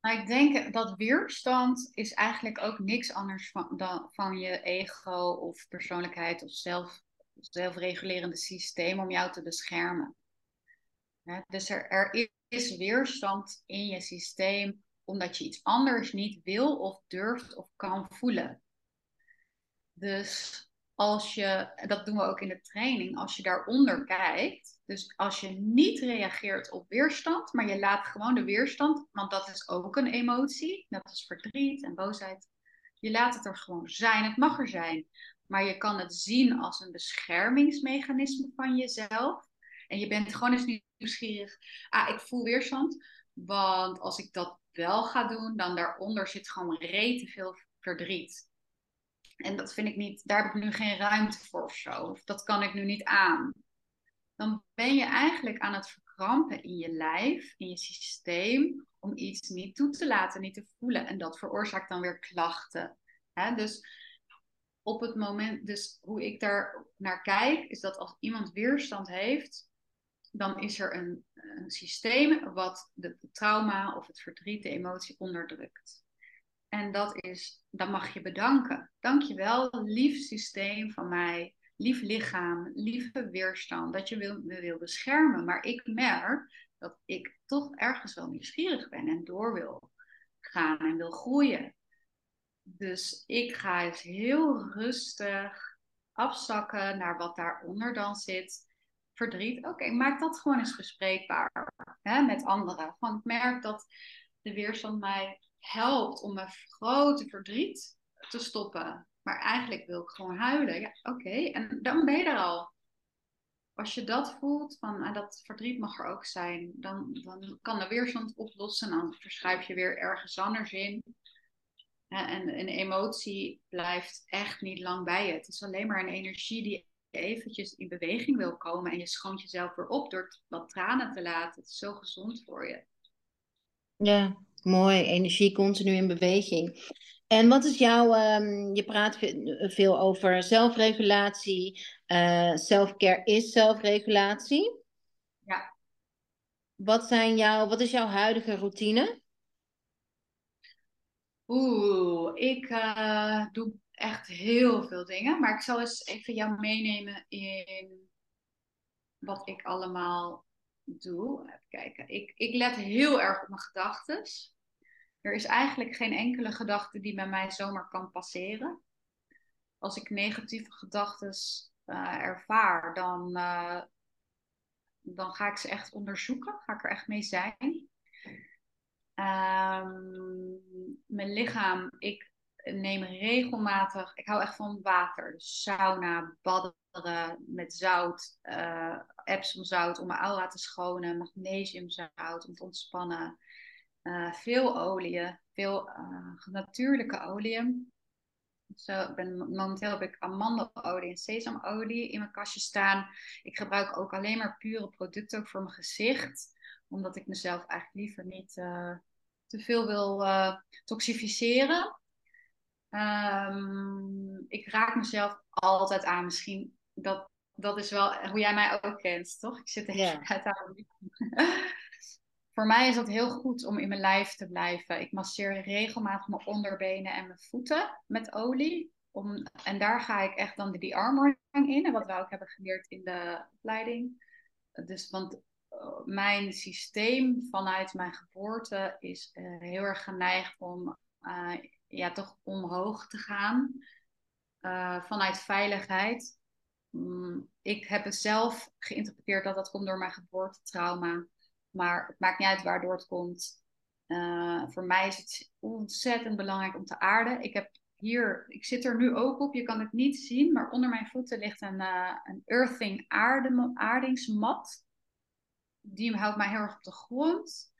Maar ik denk dat weerstand is eigenlijk ook niks anders dan, van je ego of persoonlijkheid of zelf, zelfregulerende systeem om jou te beschermen. Dus er is weerstand in je systeem omdat je iets anders niet wil of durft of kan voelen. Dus als je, dat doen we ook in de training, als je daaronder kijkt, dus als je niet reageert op weerstand, maar je laat gewoon de weerstand, want dat is ook een emotie, net als verdriet en boosheid, je laat het er gewoon zijn, het mag er zijn, maar je kan het zien als een beschermingsmechanisme van jezelf. En je bent gewoon eens nieuwsgierig, ah, ik voel weerstand, want als ik dat wel ga doen, dan daaronder zit gewoon rete veel verdriet. En dat vind ik niet, daar heb ik nu geen ruimte voor of zo. Of dat kan ik nu niet aan. Dan ben je eigenlijk aan het verkrampen in je lijf, in je systeem, om iets niet toe te laten, niet te voelen. En dat veroorzaakt dan weer klachten. Dus op het moment, dus hoe ik daar naar kijk, is dat als iemand weerstand heeft, dan is er een, een systeem wat de trauma of het verdriet, de emotie onderdrukt. En dat is, dan mag je bedanken. Dank je wel, lief systeem van mij, lief lichaam, lieve weerstand, dat je wil, me wil beschermen. Maar ik merk dat ik toch ergens wel nieuwsgierig ben en door wil gaan en wil groeien. Dus ik ga eens heel rustig afzakken naar wat daaronder dan zit. Verdriet, oké, maak dat gewoon eens bespreekbaar hè, met anderen. Want ik merk dat de weerstand mij helpt om mijn grote verdriet te stoppen. Maar eigenlijk wil ik gewoon huilen. Ja, oké. En dan ben je er al. Als je dat voelt, van ah, dat verdriet mag er ook zijn, dan, dan kan de weerstand oplossen. En dan verschuif je weer ergens anders in. En een emotie blijft echt niet lang bij je. Het is alleen maar een energie die eventjes in beweging wil komen. En je schoont jezelf weer op door wat tranen te laten. Het is zo gezond voor je. Ja, Mooi, energie continu in beweging. En wat is jouw, um, je praat veel over zelfregulatie. Uh, self-care is zelfregulatie. Ja. Wat, zijn jouw, wat is jouw huidige routine? Oeh, ik uh, doe echt heel veel dingen. Maar ik zal eens even jou meenemen in wat ik allemaal doe. Even kijken. Ik, ik let heel erg op mijn gedachten. Er is eigenlijk geen enkele gedachte die bij mij zomaar kan passeren. Als ik negatieve gedachten uh, ervaar, dan, uh, dan ga ik ze echt onderzoeken. Ga ik er echt mee zijn. Um, mijn lichaam, ik neem regelmatig, ik hou echt van water. Dus sauna, badderen met zout, Epsomzout om mijn aura te schonen, magnesiumzout om te ontspannen. Uh, veel oliën, veel uh, natuurlijke oliën. Zo, ben, momenteel heb ik amandelolie en sesamolie in mijn kastje staan. Ik gebruik ook alleen maar pure producten ook voor mijn gezicht. Omdat ik mezelf eigenlijk liever niet uh, te veel wil toxificeren. Um, ik raak mezelf altijd aan. Misschien dat, dat is wel hoe jij mij ook kent, toch? Ik zit er yeah. uit aan voor mij is dat heel goed om in mijn lijf te blijven. Ik masseer regelmatig mijn onderbenen en mijn voeten met olie. Om, en daar ga ik echt dan die in. En wat we ook hebben geleerd in de opleiding. Dus, want uh, mijn systeem vanuit mijn geboorte is uh, heel erg geneigd om uh, ja, toch omhoog te gaan. vanuit veiligheid. Um, ik heb het zelf geïnterpreteerd dat dat komt door mijn geboortetrauma. Maar het maakt niet uit waardoor het komt. Uh, voor mij is het ontzettend belangrijk om te aarden. Ik heb hier, ik zit er nu ook op, je kan het niet zien, maar onder mijn voeten ligt een, uh, een earthing aardingsmat. die houdt mij heel erg op de grond.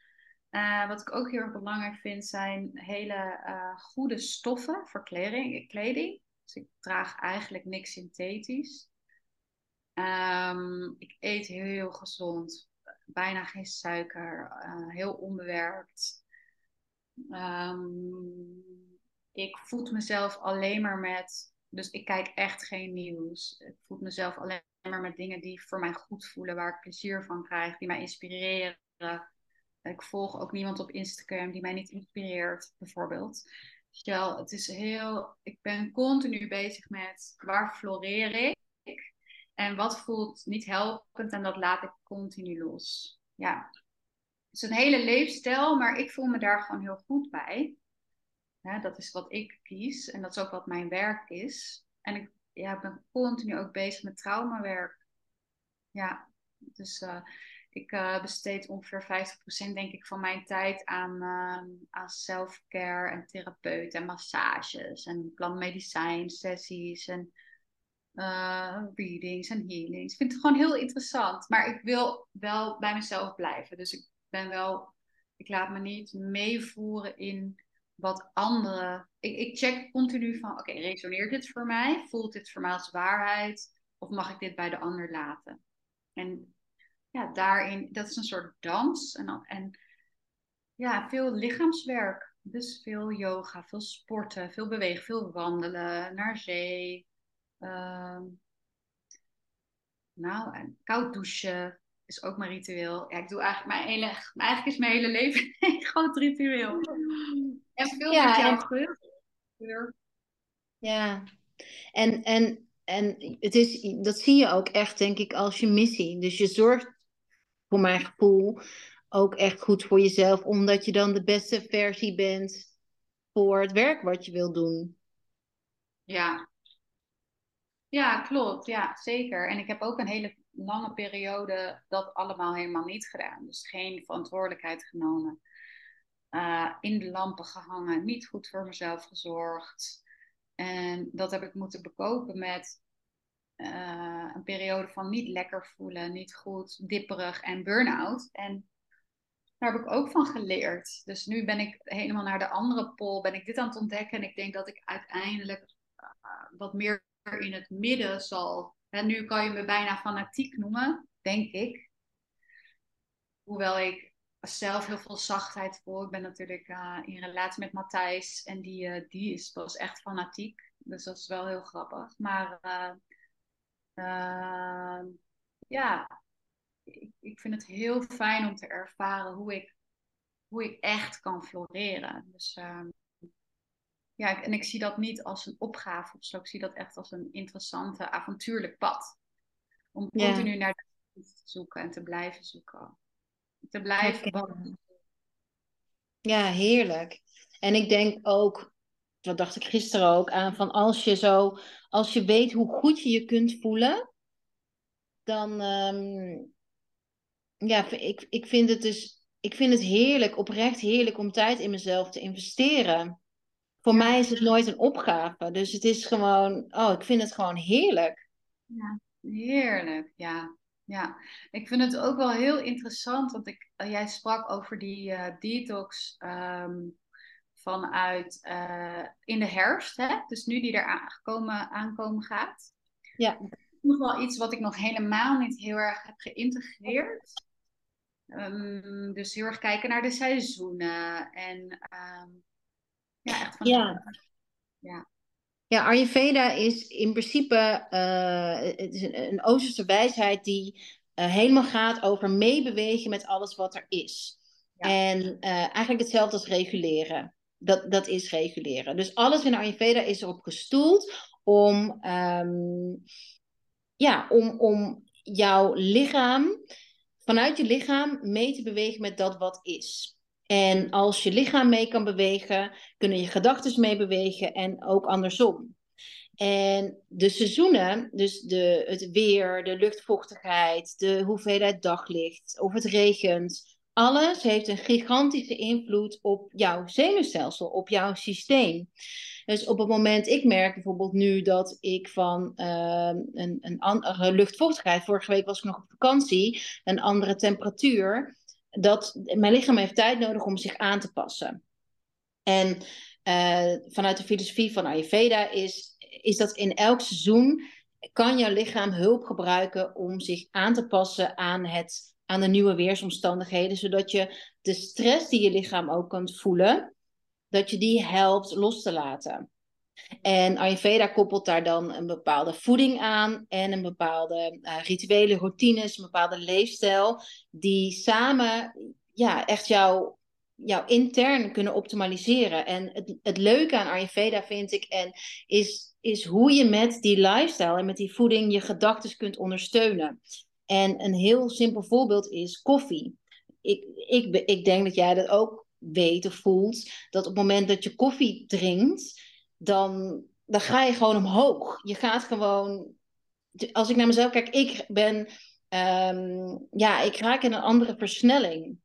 Uh, wat ik ook heel erg belangrijk vind, zijn hele goede stoffen voor kleding. kleding. Dus ik draag eigenlijk niks synthetisch. Um, ik eet heel gezond, bijna geen suiker, uh, heel onbewerkt. Um, ik voed mezelf alleen maar met, dus ik kijk echt geen nieuws. Ik voed mezelf alleen maar met dingen die voor mij goed voelen, waar ik plezier van krijg, die mij inspireren. Ik volg ook niemand op Instagram die mij niet inspireert, bijvoorbeeld. Ja, het is heel. Ik ben continu bezig met waar floreer ik en wat voelt niet helpend en dat laat ik continu los. Ja, het is een hele leefstijl, maar ik voel me daar gewoon heel goed bij. Dat is wat ik kies en dat is ook wat mijn werk is. En ik ja, ben continu ook bezig met traumawerk. Ja, dus uh, ik uh, besteed ongeveer 50% denk ik van mijn tijd aan, uh, aan self-care en therapeut en massages en plantmedicijn sessies en uh, readings en healings. Ik vind het gewoon heel interessant, maar ik wil wel bij mezelf blijven. Dus ik ben wel, ik laat me niet meevoeren in wat anderen. Ik, ik check continu van: oké, resoneert dit voor mij? Voelt dit voor mij als waarheid? Of mag ik dit bij de ander laten? En ja, daarin, dat is een soort dans. En, en ja, veel lichaamswerk. Dus veel yoga, veel sporten, veel bewegen, veel wandelen, naar zee. Uh, nou, en koud douchen is ook mijn ritueel. Ja, ik doe eigenlijk mijn hele, eigenlijk is mijn hele leven een groot ritueel. En veel ja, met jou Ja, en, en, en het is, dat zie je ook echt, denk ik, als je missie. Dus je zorgt, voor mijn gevoel, ook echt goed voor jezelf, omdat je dan de beste versie bent voor het werk wat je wil doen. Ja. Ja, klopt. Ja, zeker. En ik heb ook een hele lange periode dat allemaal helemaal niet gedaan. Dus geen verantwoordelijkheid genomen. Uh, in de lampen gehangen, niet goed voor mezelf gezorgd. En dat heb ik moeten bekopen met uh, een periode van niet lekker voelen, niet goed, dipperig en burn-out. En daar heb ik ook van geleerd. Dus nu ben ik helemaal naar de andere pol, ben ik dit aan het ontdekken. En ik denk dat ik uiteindelijk uh, wat meer in het midden zal. En nu kan je me bijna fanatiek noemen, denk ik. Hoewel ik zelf heel veel zachtheid voel. Ik ben natuurlijk uh, in relatie met Matthijs en die, uh, die is, was echt fanatiek. Dus dat is wel heel grappig. Maar uh, ja, ik, ik vind het heel fijn om te ervaren hoe ik, hoe ik echt kan floreren. Dus ehm, ja, en ik zie dat niet als een opgave of zo. Ik zie dat echt als een interessante, avontuurlijk pad. Om continu naar de te zoeken en te blijven zoeken te blijven Ja, heerlijk. En ik denk ook, wat dacht ik gisteren ook aan, van als je zo, als je weet hoe goed je je kunt voelen, dan, um, ja, ik, ik vind het dus, ik vind het heerlijk, oprecht heerlijk om tijd in mezelf te investeren. Voor mij is het nooit een opgave, dus het is gewoon, oh, ik vind het gewoon heerlijk. Ja, heerlijk, ja. Ja, ik vind het ook wel heel interessant, want ik, uh, jij sprak over die uh, detox um, vanuit uh, in de herfst, hè? dus nu die er aankomen, aankomen gaat. Ja. Nog wel iets wat ik nog helemaal niet heel erg heb geïntegreerd. Um, dus heel erg kijken naar de seizoenen en um, ja, echt van. Ja. ja. Ja, Ayurveda is in principe uh, het is een, een Oosterse wijsheid die uh, helemaal gaat over meebewegen met alles wat er is. En uh, eigenlijk hetzelfde als reguleren. Dat, dat is reguleren. Dus alles in Ayurveda is erop gestoeld om, um, ja, om, om jouw lichaam, vanuit je lichaam mee te bewegen met dat wat is. En als je lichaam mee kan bewegen, kunnen je gedachten mee bewegen en ook andersom. En de seizoenen, dus de, het weer, de luchtvochtigheid, de hoeveelheid daglicht, of het regent, alles heeft een gigantische invloed op jouw zenuwstelsel, op jouw systeem. Dus op het moment, ik merk bijvoorbeeld nu dat ik van uh, een, een andere luchtvochtigheid, vorige week was ik nog op vakantie, een andere temperatuur, dat mijn lichaam heeft tijd nodig om zich aan te passen. En uh, vanuit de filosofie van Ayurveda is, is dat in elk seizoen kan jouw lichaam hulp gebruiken om zich aan te passen aan, het, aan de nieuwe weersomstandigheden, zodat je de stress die je lichaam ook kunt voelen, dat je die helpt los te laten. En Ayurveda koppelt daar dan een bepaalde voeding aan en een bepaalde uh, rituele routines, een bepaalde leefstijl, die samen ja, echt jou, jou intern kunnen optimaliseren. En het, het leuke aan Ayurveda vind ik en is, is hoe je met die lifestyle en met die voeding je gedachten kunt ondersteunen. En een heel simpel voorbeeld is koffie. Ik, ik, ik denk dat jij dat ook weet of voelt, dat op het moment dat je koffie drinkt, dan, dan ga je gewoon omhoog. Je gaat gewoon. Als ik naar mezelf kijk, ik ben. Um, ja, ik raak in een andere versnelling.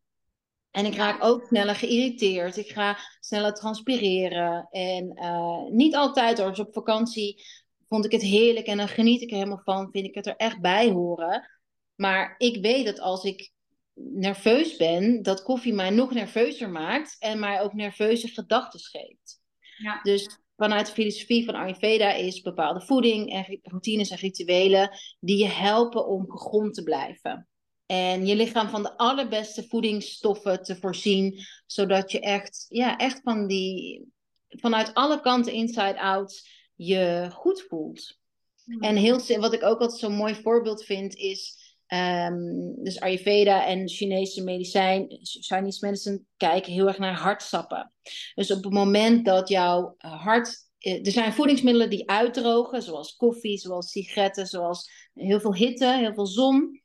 En ik raak ook sneller geïrriteerd. Ik ga sneller transpireren. En uh, niet altijd hoor. Dus op vakantie vond ik het heerlijk en dan geniet ik er helemaal van. Vind ik het er echt bij horen. Maar ik weet dat als ik nerveus ben, dat koffie mij nog nerveuzer maakt en mij ook nerveuze gedachten geeft. Ja. Dus vanuit de filosofie van Ayurveda is bepaalde voeding en routines en rituelen die je helpen om gegrond te blijven. En je lichaam van de allerbeste voedingsstoffen te voorzien, zodat je echt, ja, echt van die, vanuit alle kanten inside out je goed voelt. Hmm. En heel, wat ik ook altijd zo'n mooi voorbeeld vind is Um, dus Ayurveda en Chinese medicijn, Chinese medicine, kijken heel erg naar hartsappen. Dus op het moment dat jouw eh, hart. Eh, er zijn voedingsmiddelen die uitdrogen, zoals koffie, zoals sigaretten, zoals heel veel hitte, heel veel zon.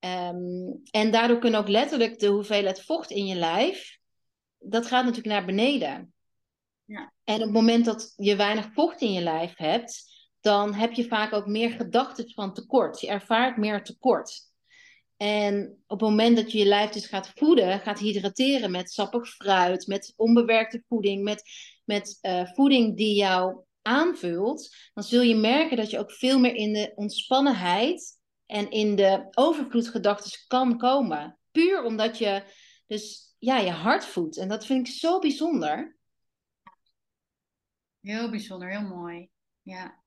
Um, en daardoor kunnen ook letterlijk de hoeveelheid vocht in je lijf, dat gaat natuurlijk naar beneden. Ja. En op het moment dat je weinig vocht in je lijf hebt, dan heb je vaak ook meer gedachten van tekort. Je ervaart meer tekort. En op het moment dat je je lijf dus gaat voeden, gaat hydrateren met sappig fruit, met onbewerkte voeding, met, met uh, voeding die jou aanvult, dan zul je merken dat je ook veel meer in de ontspannenheid en in de overvloedgedachten kan komen. Puur omdat je dus ja, je hart voedt. En dat vind ik zo bijzonder. Heel bijzonder, heel mooi. Ja.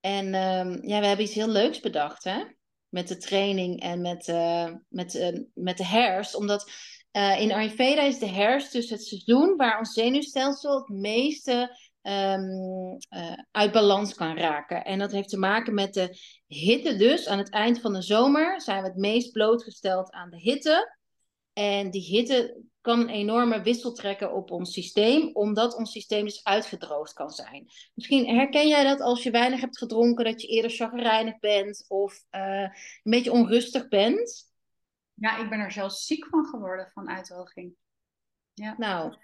En um, ja, we hebben iets heel leuks bedacht, hè? Met de training en met, uh, met, uh, met de herfst. Omdat uh, in Ayurveda is de herfst dus het seizoen waar ons zenuwstelsel het meeste um, uit balans kan raken. En dat heeft te maken met de hitte dus. Aan het eind van de zomer zijn we het meest blootgesteld aan de hitte. En die hitte kan een enorme wissel trekken op ons systeem, omdat ons systeem dus uitgedroogd kan zijn. Misschien herken jij dat als je weinig hebt gedronken, dat je eerder chagrijnig bent of uh, een beetje onrustig bent? Ja, ik ben er zelfs ziek van geworden van uitdroging. Ja. Nou,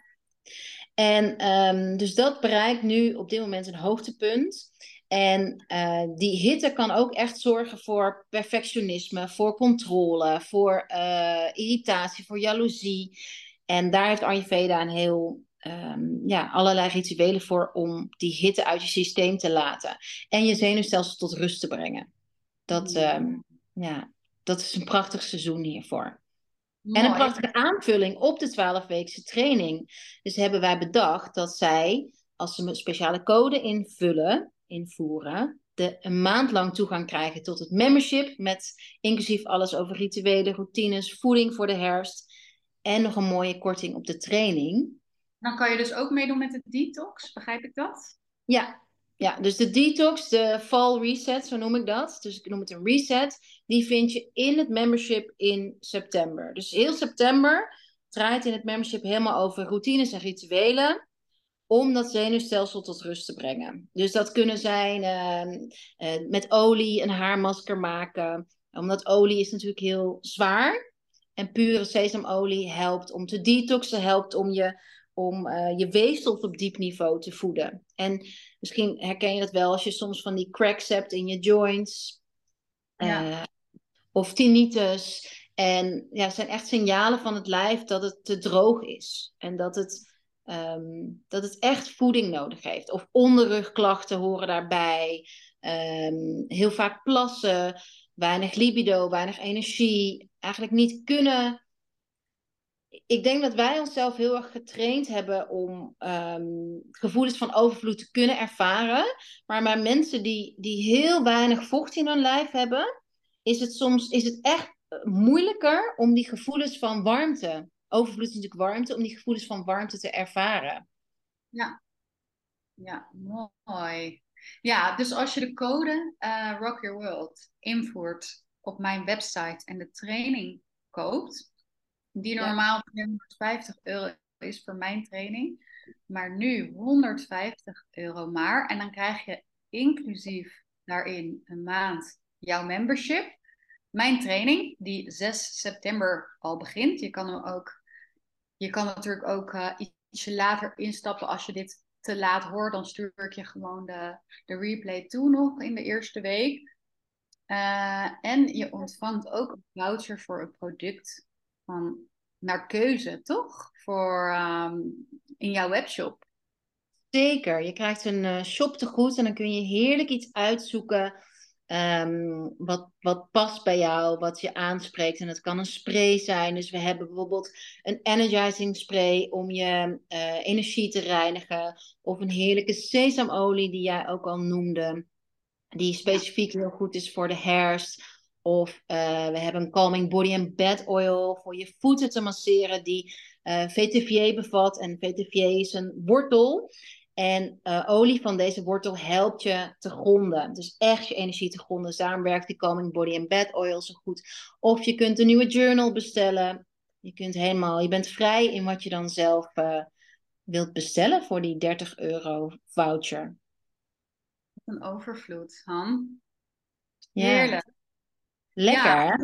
en um, dus dat bereikt nu op dit moment een hoogtepunt. En uh, die hitte kan ook echt zorgen voor perfectionisme, voor controle, voor uh, irritatie, voor jaloezie. En daar heeft Ayurveda een heel, um, ja, allerlei rituelen voor om die hitte uit je systeem te laten. En je zenuwstelsel tot rust te brengen. Dat, um, ja, dat is een prachtig seizoen hiervoor. Mooi. En een prachtige aanvulling op de 12-weekse training. Dus hebben wij bedacht dat zij, als ze een speciale code invullen, invoeren, de een maand lang toegang krijgen tot het membership. Met inclusief alles over rituelen, routines, voeding voor de herfst. En nog een mooie korting op de training. Dan kan je dus ook meedoen met de detox, begrijp ik dat? Ja, ja, dus de detox, de fall reset, zo noem ik dat. Dus ik noem het een reset. Die vind je in het membership in september. Dus heel september draait in het membership helemaal over routines en rituelen. Om dat zenuwstelsel tot rust te brengen. Dus dat kunnen zijn uh, uh, met olie een haarmasker maken. Omdat olie is natuurlijk heel zwaar. En pure sesamolie helpt om te detoxen, helpt om je, om, uh, je weefsel op diep niveau te voeden. En misschien herken je dat wel als je soms van die cracks hebt in je joints. Ja. Uh, of tinnitus. En ja, het zijn echt signalen van het lijf dat het te droog is. En dat het, ehm, dat het echt voeding nodig heeft. Of onderrugklachten horen daarbij. Ehm, heel vaak plassen, weinig libido, weinig energie. Eigenlijk niet kunnen ik denk dat wij onszelf heel erg getraind hebben om um, gevoelens van overvloed te kunnen ervaren. Maar bij mensen die, die heel weinig vocht in hun lijf hebben, is het soms is het echt eh, moeilijker om die gevoelens van warmte, overvloed is natuurlijk warmte, om die gevoelens van warmte te ervaren. Ja, ja mooi. Ja, dus als je de code uh, Rock Your World invoert op mijn website en de training koopt, die normaal 250 euro is voor mijn training. Maar nu 150 euro maar. En dan krijg je inclusief daarin een maand jouw membership. Mijn training, die 6 september al begint. Je kan hem ook. Je kan natuurlijk ook uh, ietsje later instappen als je dit te laat hoort. Dan stuur ik je gewoon de, de replay toe nog in de eerste week. Uh, en je ontvangt ook een voucher voor een product van naar keuze, toch? Voor um, in jouw webshop. Zeker. Je krijgt een uh, shop te goed en dan kun je heerlijk iets uitzoeken. Um, wat, wat past bij jou, wat je aanspreekt. En het kan een spray zijn. Dus we hebben bijvoorbeeld een energizing spray om je uh, energie te reinigen. Of een heerlijke sesamolie die jij ook al noemde. Die specifiek heel goed is voor de herfst. Of uh, we hebben een calming body and bed oil voor je voeten te masseren die uh, eh, VTVA bevat. En VTVA is een wortel. En uh, olie van deze wortel helpt je te gronden. Dus echt je energie te gronden. Dus daarom werkt die calming body and bed oil zo goed. Of je kunt een nieuwe journal bestellen. Je kunt helemaal, je bent vrij in wat je dan zelf wilt bestellen voor die 30 euro voucher. Een overvloed, Han. Heerlijk. Lekker, ja,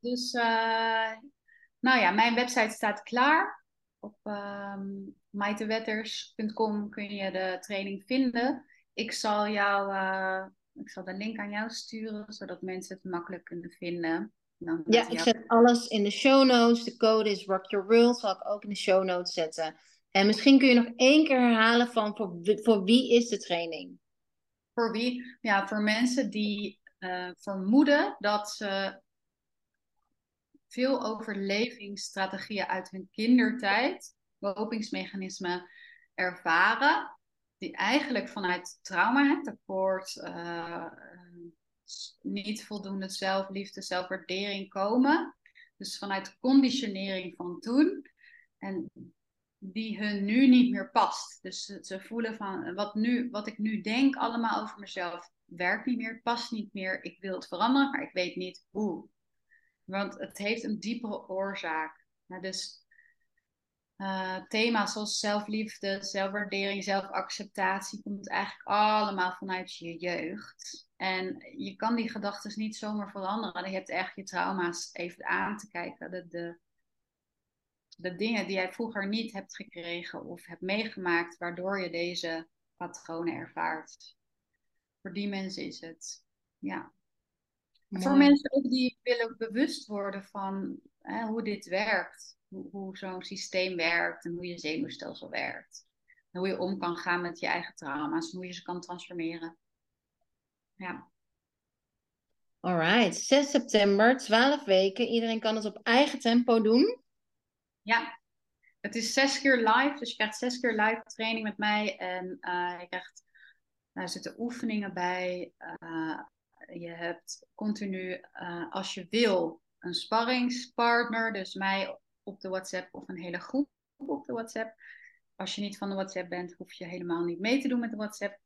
Dus, uh, nou ja, mijn website staat klaar. Op um, maitewetters.com kun je de training vinden. Ik zal jou, uh, ik zal de link aan jou sturen, zodat mensen het makkelijk kunnen vinden. Dan ja, ik zet alles in de show notes. De code is Rock Your World, zal ik ook in de show notes zetten. En misschien kun je nog één keer herhalen van voor, voor wie is de training? Voor wie? Ja, voor mensen die uh, vermoeden dat ze veel overlevingsstrategieën uit hun kindertijd, kopingsmechanismen ervaren, die eigenlijk vanuit trauma, tekort, uh, niet voldoende zelfliefde, zelfwaardering komen. Dus vanuit conditionering van toen. En die hun nu niet meer past. Dus ze, voelen van wat, nu, wat ik nu denk allemaal over mezelf werkt niet meer, past niet meer. Ik wil het veranderen, maar ik weet niet hoe. Want het heeft een diepere oorzaak. Dus uh, thema's zoals zelfliefde, zelfwaardering, zelfacceptatie komt eigenlijk allemaal vanuit je jeugd. En je kan die gedachten niet zomaar veranderen. Je hebt echt je trauma's even aan te kijken. De, de, de dingen die jij vroeger niet hebt gekregen of hebt meegemaakt, waardoor je deze patronen ervaart. Voor die mensen is het. Ja. Voor mensen ook die willen bewust worden van hè, hoe dit werkt. Hoe, hoe zo'n systeem werkt en hoe je zenuwstelsel werkt. En hoe je om kan gaan met je eigen trauma's en hoe je ze kan transformeren. Ja. Alright, 6 september, 12 weken. Iedereen kan het op eigen tempo doen. Ja, het is zes keer live. Dus je krijgt zes keer live training met mij. En uh, je krijgt, daar zitten oefeningen bij. Uh, je hebt continu, uh, als je wil, een sparringspartner. Dus mij op de WhatsApp of een hele groep op de WhatsApp. Als je niet van de WhatsApp bent, hoef je helemaal niet mee te doen met de WhatsApp.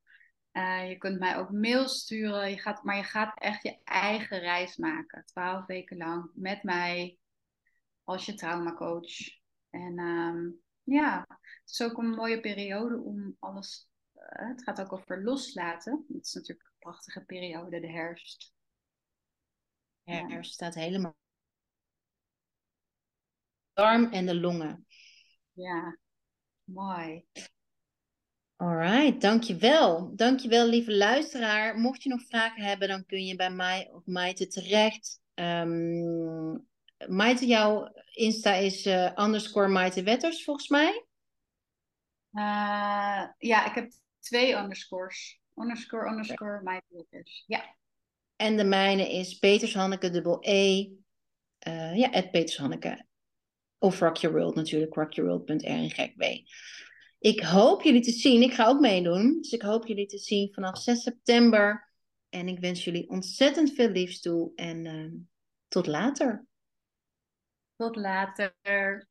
je kunt mij ook mails sturen. Je gaat, maar je gaat echt je eigen reis maken. Twaalf weken lang met mij als je traumacoach. En um, ja, het is ook een mooie periode om alles. Uh, het gaat ook over loslaten. Het is natuurlijk prachtige periode, de herfst. Ja, herfst staat helemaal. Darm en de longen. Ja, mooi. Alright, dankjewel. Dankjewel, lieve luisteraar. Mocht je nog vragen hebben, dan kun je bij mij of Maite terecht. Um, Maite, jouw Insta is uh, underscore Maite Wetters, volgens mij. Uh, ja, ik heb twee underscores. Underscore, underscore, Maite Wetters. Ja. En de mijne is Petershanneke, dubbel E. Uh, ja, at Petershanneke. Of Rock Your World natuurlijk, rockyourworld.rngw. Ik hoop jullie te zien. Ik ga ook meedoen. Dus ik hoop jullie te zien vanaf 6 september. En ik wens jullie ontzettend veel liefs toe. En uh, tot later. Tot later.